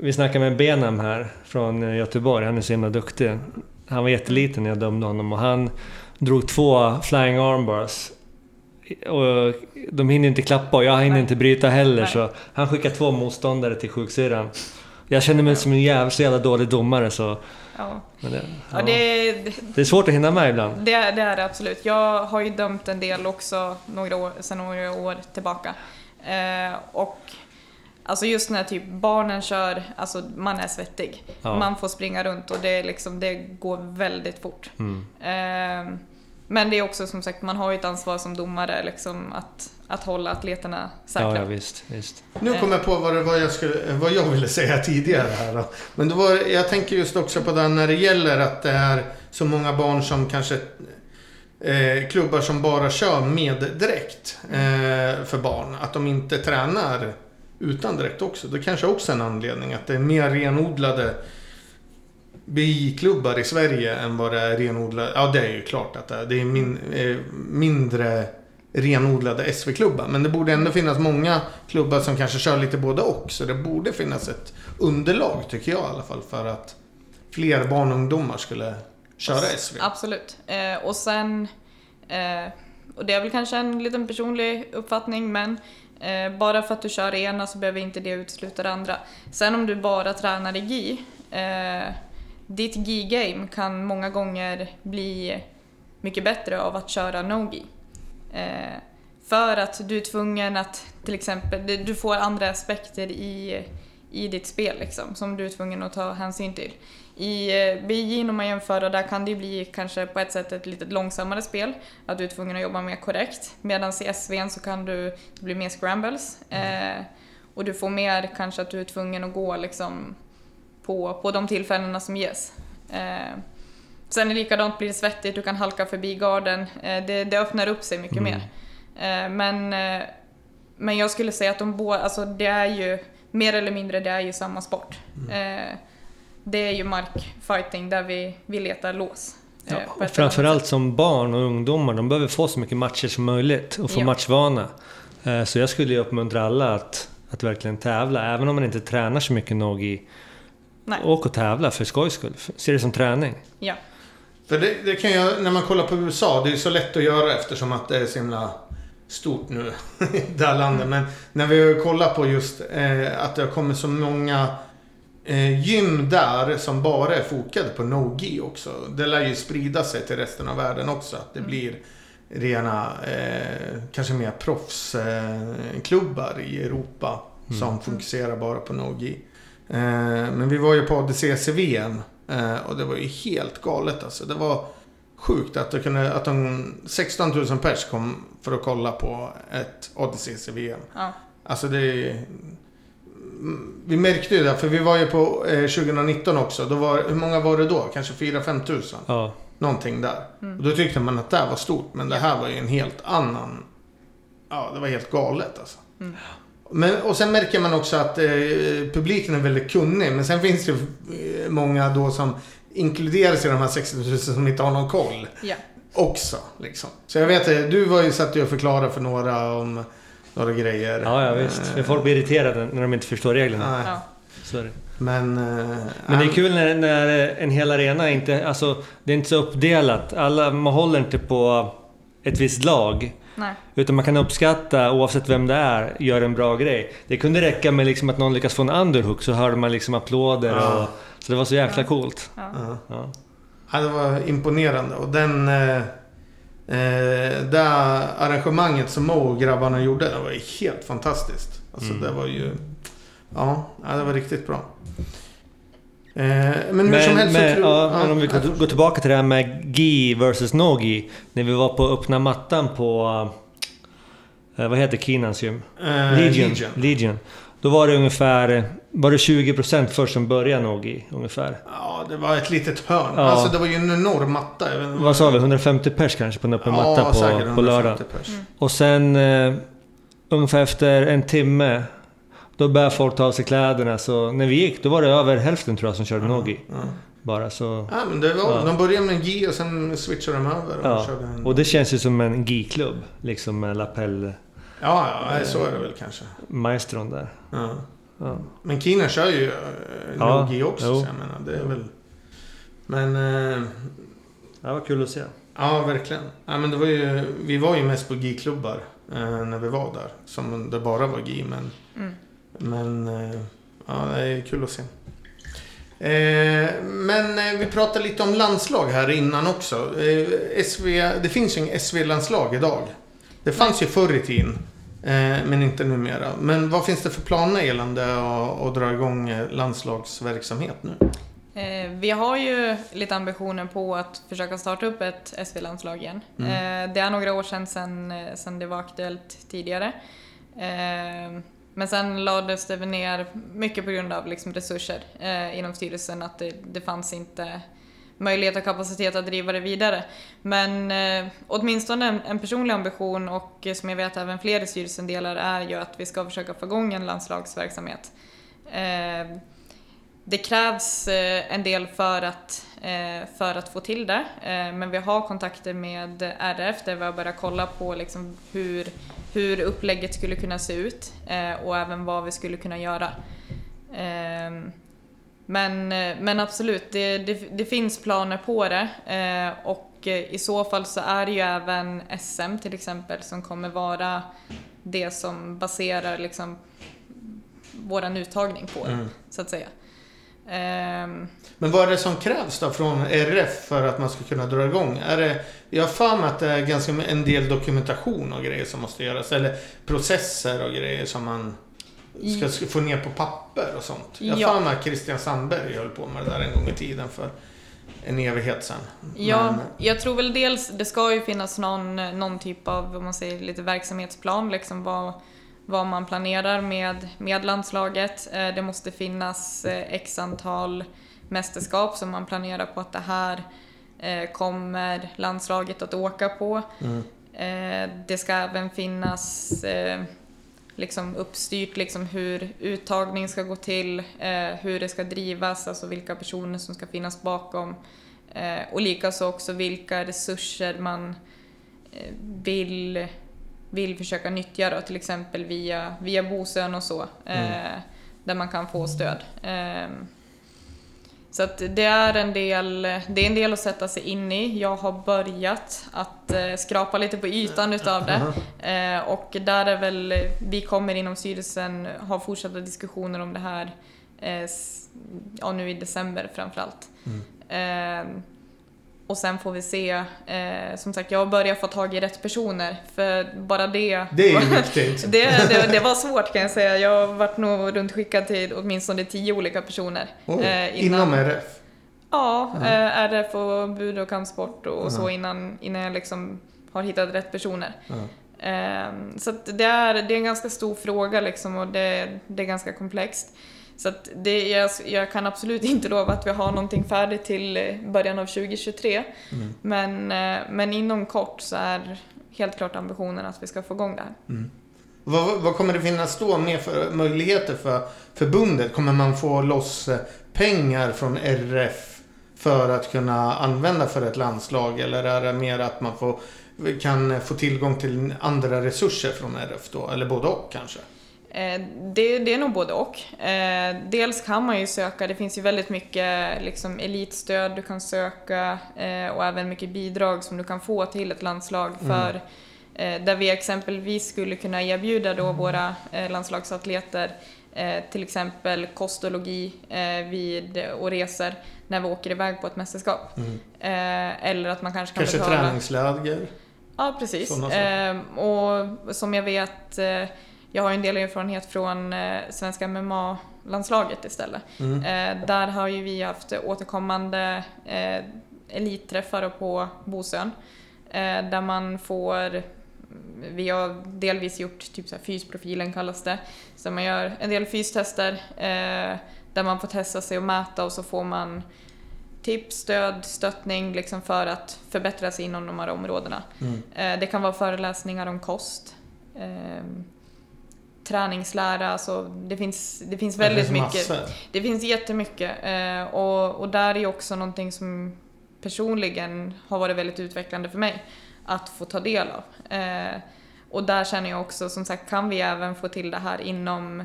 Vi snackade med Benham här från Göteborg, han är så himla duktig. Han var jätteliten när jag dömde honom och han drog två flying armbars. Och de hinner inte klappa och jag hinner Nej. inte bryta heller Nej. så han skickade två motståndare till sjuksyrran. Jag kände mig som en jävla, så jävla dålig domare så... Ja. Men det, Ja, ja. det, det är svårt att hinna med ibland. det, är- det är det absolut. Jag har ju dömt en del också några år, sedan några år tillbaka. Eh, och alltså just när typ barnen kör, alltså man är svettig. Ja. Man får springa runt och det, är liksom, det går väldigt fort. Mm. Eh, men det är också som sagt, man har ju ett ansvar som domare liksom, att, att hålla atleterna säkra. Ja, ja, visst, visst. Nu kom jag på vad, det var jag, skulle, vad jag ville säga tidigare här då. Men det var, jag tänker just också på det när det gäller att det är så många barn som kanske eh, klubbar som bara kör med dräkt eh, för barn. Att de inte tränar utan dräkt också. Det kanske också är en anledning att det är mer renodlade BI-klubbar i Sverige än vad det är renodlade... Ja, det är ju klart att det är. Det är min, eh, mindre renodlade SV-klubbar. Men det borde ändå finnas många klubbar som kanske kör lite både och. Så det borde finnas ett underlag, tycker jag i alla fall, för att fler barn och ungdomar skulle köra SV. Absolut. Eh, och sen, eh, och det är väl kanske en liten personlig uppfattning, men eh, bara för att du kör det ena så behöver inte det utesluta det andra. Sen om du bara tränar i GI, eh, ditt GI-game kan många gånger bli mycket bättre av att köra no-GI. Eh, för att du är tvungen att till exempel, du- du får andra aspekter i, i ditt spel liksom, som du är tvungen att ta hänsyn till. I eh, BJ om man jämför, där kan det ju bli kanske på ett sätt ett lite långsammare spel, att du är tvungen att jobba mer korrekt. Medan i SVn så kan du, det blir mer scrambles. Eh, och du får mer kanske att du är tvungen att gå liksom på, på de tillfällena som ges. Eh, sen är det likadant, blir det svettigt, du kan halka förbi garden. Eh, det, det öppnar upp sig mycket Mm. mer. Eh, men, eh, men jag skulle säga att de båda, alltså det är ju mer eller mindre det är ju samma sport. Eh, det är ju markfighting där vi, vi letar lås. eh, Ja, ett och framförallt som barn och ungdomar, de behöver få så mycket matcher som möjligt och få Ja. matchvana. Eh, Så jag skulle ju uppmuntra alla att, att verkligen tävla, även om man inte tränar så mycket Nogi. Nej. Åk och tävla för skojs skull. Se det som träning. Ja. För det, det kan jag, när man kollar på USA, det är så lätt att göra eftersom att det är så himla stort nu, det här landet. Men när vi kollar på just eh, att det har kommit så många eh, gym där som bara är fokade på no-gi också. Det lär ju sprida sig till resten av världen också. Att det Mm. blir rena, eh, kanske mer proffsklubbar eh, i Europa som fokuserar bara på no-gi. Eh, men vi var ju på ADCC-VM eh, och det var ju helt galet alltså. Det var sjukt att, det kunde, att de 16 000 pers kom för att kolla på ett ADCC-VM. Ja. Alltså det är... Mm, Vi märkte ju det, för vi var ju på eh, 2019 också. Då var, hur många var det då? Kanske 4-5 tusen? Ja, Någonting där. Mm. Och då tyckte man att det här var stort, men det här var ju en helt annan... Ja, det var helt galet alltså. Mm. Men, och sen märker man också att eh, publiken är väldigt kunnig. Men sen finns det eh, många då som inkluderas i de här 60 000 som inte har någon koll Ja. också. Liksom. Så jag vet, eh, du var ju satt och förklarade för några om några grejer. ja, ja visst. Men folk blir irriterade när de inte förstår reglerna. nej. Ja. Så är det. Men... eh, Men det är kul när, när en hel arena inte... Alltså, det är inte så uppdelat. Alla, man håller inte på ett visst lag. Nej. Utan man kan uppskatta, oavsett vem det är, gör en bra grej. Det kunde räcka med liksom att någon lyckas få en underhook så hörde man liksom applåder Ja. och... Så det var så jäkla Ja. coolt. Ja. Ja. Ja. Ja, det var imponerande och den... Eh, Eh, det arrangemanget som Mo och grabbarna gjorde, det var ju helt fantastiskt. Alltså Mm. det var ju... Ja, ja, det var riktigt bra. Eh, men hur Men, som helst men, så tror ja, men om vi går, går tillbaka till det här med gi versus no gi. När vi var på öppna mattan på... eh, vad heter Kinans gym? eh, Legion. Legion. Legion. Då var det ungefär... Var det 20% först som började no gi ungefär? Ja, det var ett litet hörn. Ja. Alltså det var ju en enorm matta. Vad sa vi? 150 pers kanske på en öppen matta på, på lördag. 150 pers. Och sen eh, ungefär efter en timme då började folk ta av sig kläderna. Så när vi gick då var det över hälften tror jag som körde nogi. Ja. Bara så. Ja, men det var, Ja. De började med en G och sen switchade de över och Ja. körde en... Och det känns ju som en gi-klubb. Liksom med lapell Ja, ja, nej, så är det väl kanske. maestron där. Ja. Ja. Men Kina kör ju uh, Ja, Nogi också, jo. så jag menar, det är väl... Men... eh, Det var kul att se. ja, verkligen. Ja, men det var ju, vi var ju mest på GI-klubbar eh, när vi var där. Som det bara var GI, men... Mm. Men... eh, ja, det är kul att se. Eh, men eh, vi pratade lite om landslag här innan också. Eh, SV, det finns ju en SV-landslag idag. Det fanns ju förr i tiden. Eh, men inte numera. Men vad finns det för planer gällande att, att dra igång eh, landslagsverksamhet nu? Eh, Vi har ju lite ambitioner på att försöka starta upp ett SV-landslag igen. Mm. Det är några år sedan, sedan, sedan det var aktuellt tidigare. Men sen lades det ner mycket på grund av liksom resurser inom styrelsen, att det, det fanns inte möjlighet och kapacitet att driva det vidare. Men eh, åtminstone en, en personlig ambition och eh, som jag vet även fler i styrelsen delar är ju att vi ska försöka få igång en landslagsverksamhet. Eh, det krävs eh, en del för att, eh, för att få till det, eh, men vi har kontakter med RF där vi har börjat kolla på liksom hur, hur upplägget skulle kunna se ut eh, och även vad vi skulle kunna göra. Eh, men, eh, men absolut, det, det, det finns planer på det eh, och eh, i så fall så är det ju även SM till exempel som kommer vara det som baserar liksom våran uttagning på Mm. så att säga. Men vad är det som krävs då från RF för att man ska kunna dra igång? Är det, jag har för mig att det är ganska en del dokumentation och grejer som måste göras. Eller processer och grejer som man ska få ner på papper och sånt. Jag Ja. mig att Christian Sandberg höll på med det där en gång i tiden för en evighet sedan. Ja, Men, jag tror väl dels, det ska ju finnas någon, någon typ av, vad man säger, lite verksamhetsplan, liksom vad, vad man planerar med, med landslaget. Eh, Det måste finnas eh, x antal mästerskap som man planerar på att det här eh, kommer landslaget att åka på. mm, Det ska även finnas liksom uppstyrt liksom hur uttagning ska gå till, eh, hur det ska drivas, alltså vilka personer som ska finnas bakom. Eh, och likaså också vilka resurser man eh, vill, vill försöka nyttja då, till exempel via, via Bosön och så, eh, där man kan få stöd. Så att det är, en del, det är en del att sätta sig in i. Jag har börjat att eh, skrapa lite på ytan utav det. Eh, och där är väl, vi kommer inom styrelsen ha fortsatta diskussioner om det här eh, ja, nu i december framförallt. Eh, och sen får vi se, eh, som sagt jag har börjat få tag i rätt personer för bara det Det är viktigt. det, det, det var svårt kan jag säga. Jag har varit nog runt skickad till åtminstone tio olika personer. Oj, eh, Inom RF? Ja, Ja. eh, RF och bud och kampsport och Ja. så innan, innan jag liksom har hittat rätt personer. Ja. Ehm, Så att det, är, det är en ganska stor fråga liksom och det, det är ganska komplext. Så att det, jag, jag kan absolut inte lova att vi har någonting färdigt till eh, början av 2023. Mm. Men, eh, men inom kort så är helt klart ambitionen att vi ska få igång det här. Vad, vad kommer det finnas då mer för möjligheter för förbundet? Kommer man få loss eh, pengar från RF för att kunna använda för ett landslag? Eller är det mer att man får, kan få tillgång till andra resurser från RF då? Eller både och kanske? Eh, Det, det är nog både och. Eh, Dels kan man ju söka, det finns ju väldigt mycket liksom, elitstöd du kan söka eh, och även mycket bidrag som du kan få till ett landslag för eh, där vi exempelvis skulle kunna erbjuda då våra eh, landslagsatleter till exempel kost och logi eh, vid, och resor när vi åker iväg på ett mästerskap. Mm. Eller att man kanske kan Kanske betala... träningsläger? Ja, precis. Och som jag vet, jag har en del erfarenhet från eh, svenska MMA-landslaget istället. Mm. Eh, där har ju vi haft återkommande eh, elitträffar på Bosön. Eh, där man får, vi har delvis gjort typ så här fysprofilen kallas det. Så man gör en del fystester eh, där man får testa sig och mäta och så får man tips, stöd, stöttning liksom för att förbättra sig inom de här områdena. Mm. Eh, det kan vara föreläsningar om kost. Eh, träningslära, alltså det finns, det finns väldigt det finns mycket. massor. Det finns jättemycket eh, och, och där är också någonting som personligen har varit väldigt utvecklande för mig att få ta del av. Eh, och där känner jag också, som sagt, kan vi även få till det här inom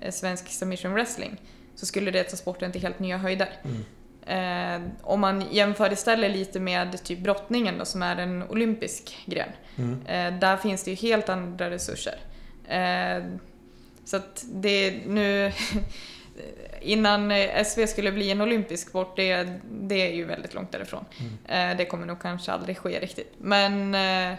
eh, svensk submission wrestling så skulle det ta sporten till helt nya höjder. Mm. Eh, om man jämför istället lite med typ brottningen då, som är en olympisk gren. Mm. Eh, där finns det ju helt andra resurser. Eh, så att det nu... Innan SV skulle bli en olympisk sport, det, det är ju väldigt långt därifrån. Eh, det kommer nog kanske aldrig ske riktigt. Men, eh,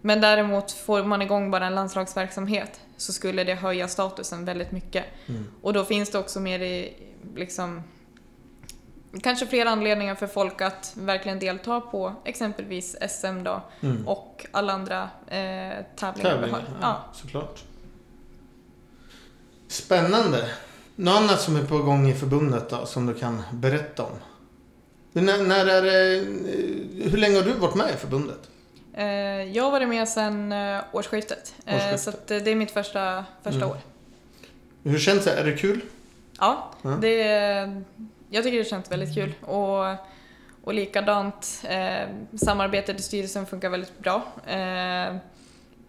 men däremot får man igång bara en landslagsverksamhet så skulle det höja statusen väldigt mycket. Mm. Och då finns det också mer i, liksom, kanske fler anledningar för folk att verkligen delta på exempelvis SM då Mm. och alla andra eh, tävlingar vi har. Tävlingar, ja, Ja. såklart. Spännande. Något annat som är på gång i förbundet då, som du kan berätta om? När, när är det, hur länge har du varit med i förbundet? Eh, jag har varit med sedan eh, årsskiftet, Eh, Årsskiftet. så eh, det är mitt första, första Mm. år. Hur känns det? Är det kul? Ja, Ja. det, jag tycker det känns väldigt kul. Och, och likadant, eh, samarbetet i styrelsen funkar väldigt bra. Eh,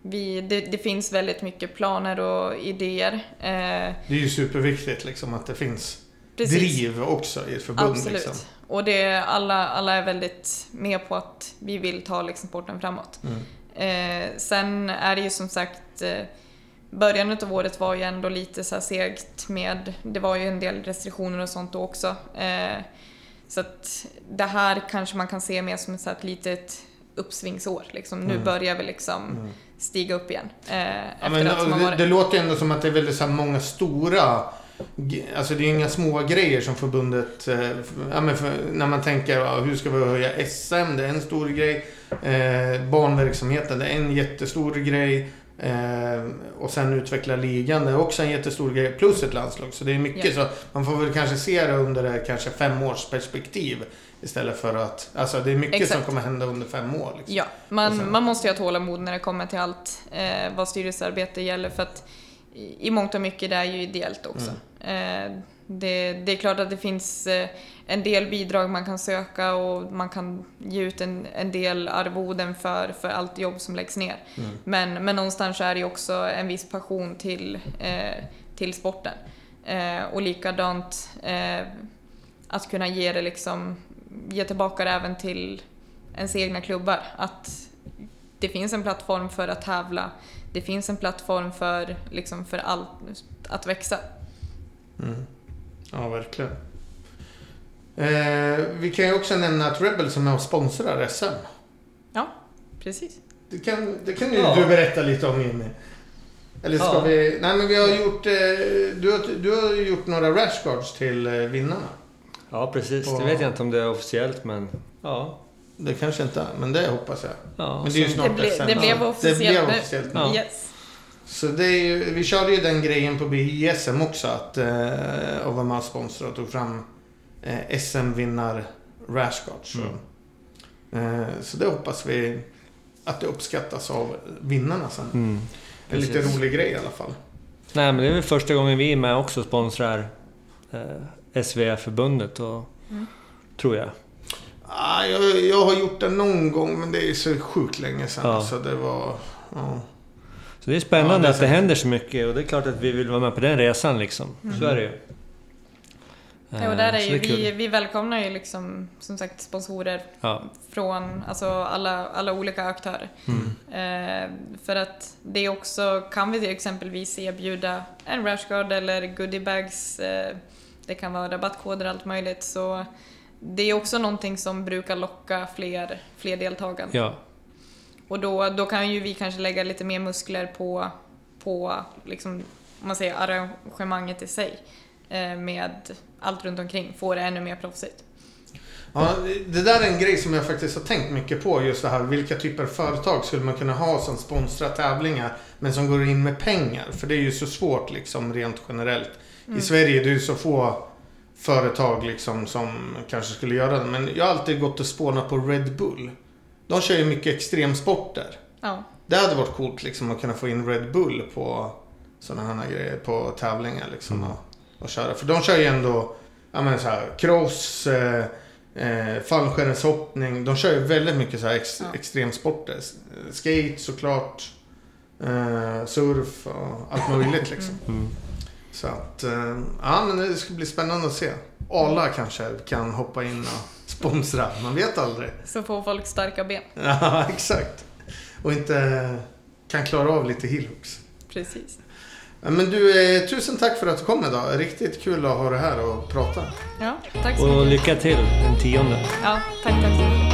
vi, det, det finns väldigt mycket planer och idéer. Eh, Det är ju superviktigt liksom att det finns precis. driv också i ett förbund. Absolut. Liksom. Och det, alla, alla är väldigt med på att vi vill ta liksom sporten framåt. Mm. Eh, sen är det ju som sagt eh, Början av året var ju ändå lite så här segt med, det var ju en del restriktioner och sånt då också. Eh, så att det här kanske man kan se mer som ett, så här, ett litet uppsvingsår. Liksom. Nu Mm. börjar vi liksom Mm. Stiga upp igen. Eh, Ja, men, det, det låter ändå som att det är väldigt så många stora... Alltså det är inga små grejer som förbundet... eh, Ja, för, när man tänker ja, hur ska vi höja SM? Det är en stor grej. Eh, barnverksamheten, det är en jättestor grej. Eh, och sen utveckla ligan, det är också en jättestor grej. Plus ett landslag. Så det är mycket. Så man får väl kanske se det under ett kanske femårsperspektiv. Istället för att... Alltså det är mycket Exakt. som kommer hända under fem år. Liksom. Ja, man, sen- man måste ju ha tålamod när det kommer till allt eh, vad styrelsearbete gäller för att i, mångt och mycket det är ju ideellt också. Mm. Eh, det, det är klart att det finns eh, en del bidrag man kan söka och man kan ge ut en, en del arvoden för, för allt jobb som läggs ner. Mm. Men, men någonstans är det ju också en viss passion till, eh, till sporten. Eh, och likadant eh, att kunna ge det liksom, ge tillbaka det även till ens egna klubbar. Att det finns en plattform för att tävla. Det finns en plattform för, liksom, för allt, att växa. Mm. Ja, verkligen. Eh, vi kan ju också nämna att Rebel som är och sponsrar SM. Precis. Det kan, det kan ju Ja. du berätta lite om Jimmy. Eller ska Ja. vi... Nej men vi har gjort... Eh, du, har, du har ju gjort några rashguards till eh, vinnarna. Ja, precis. Och- Det vet jag inte om det är officiellt, men ja. Det kanske inte är, men det hoppas jag. ja Men det är ju snart Det, ble, SM. det blev officiellt Det blev officiellt nu. Ja. Yes. Så det är ju, vi körde ju den grejen på BJSM också. Att eh, och var med och sponsrade och tog fram eh, SM-vinnar rashguards. Mm. Så, eh, så det hoppas vi att det uppskattas av vinnarna sen. Mm, En lite rolig grej i alla fall. Nej, men det är väl första gången vi är med också och sponsrar eh, SVF-förbundet, och, Mm. tror jag. Ah, jag, jag har gjort det någon gång men det är så sjukt länge sedan. Ja. Så det var... Ja. Så det är spännande Ja, det är att det händer så mycket och det är klart att vi vill vara med på den resan liksom. Mm. Så är det ju. Ja, och där Eh, är så ju, vi, vi välkomnar ju liksom, som sagt sponsorer Ja. från alltså alla, alla olika aktörer. Mm. Eh, för att det också, kan vi exempelvis erbjuda en rashguard eller goodiebags, eh, det kan vara rabattkoder och allt möjligt. Så det är också någonting som brukar locka fler, fler deltagande. ja. Och då, då kan ju vi kanske lägga lite mer muskler på, på liksom, om man säger arrangemanget i sig. Eh, med allt runt omkring, få det ännu mer proffsigt. Ja, det där är en grej som jag faktiskt har tänkt mycket på. Just det här, vilka typer av företag skulle man kunna ha som sponsrar tävlingar men som går in med pengar? För det är ju så svårt liksom rent generellt. I Sverige det är ju så få företag liksom som kanske skulle göra det. Men jag har alltid gått och spånat på Red Bull. De kör ju mycket extremsporter. Ja, Det hade varit coolt liksom att kunna få in Red Bull på sådana här grejer, på tävlingar liksom. Och, och köra. För de kör ju ändå, ja men så här, cross, eh, eh, fallskärmshoppning. De kör ju väldigt mycket så här ex, Ja. extremsporter. Skate såklart, eh, surf och allt möjligt liksom. Mm. Så att, eh, ja men det ska bli spännande att se. Ala kanske kan hoppa in och sponsra, man vet aldrig. så får folk starka ben. Ja, exakt. Och inte kan klara av lite hillhooks. Precis. Men du, eh, tusen tack för att du kom idag. Riktigt kul att ha dig här och prata. Ja, tack så Och mycket. lycka till den tionde. Ja, tack, tack så mycket.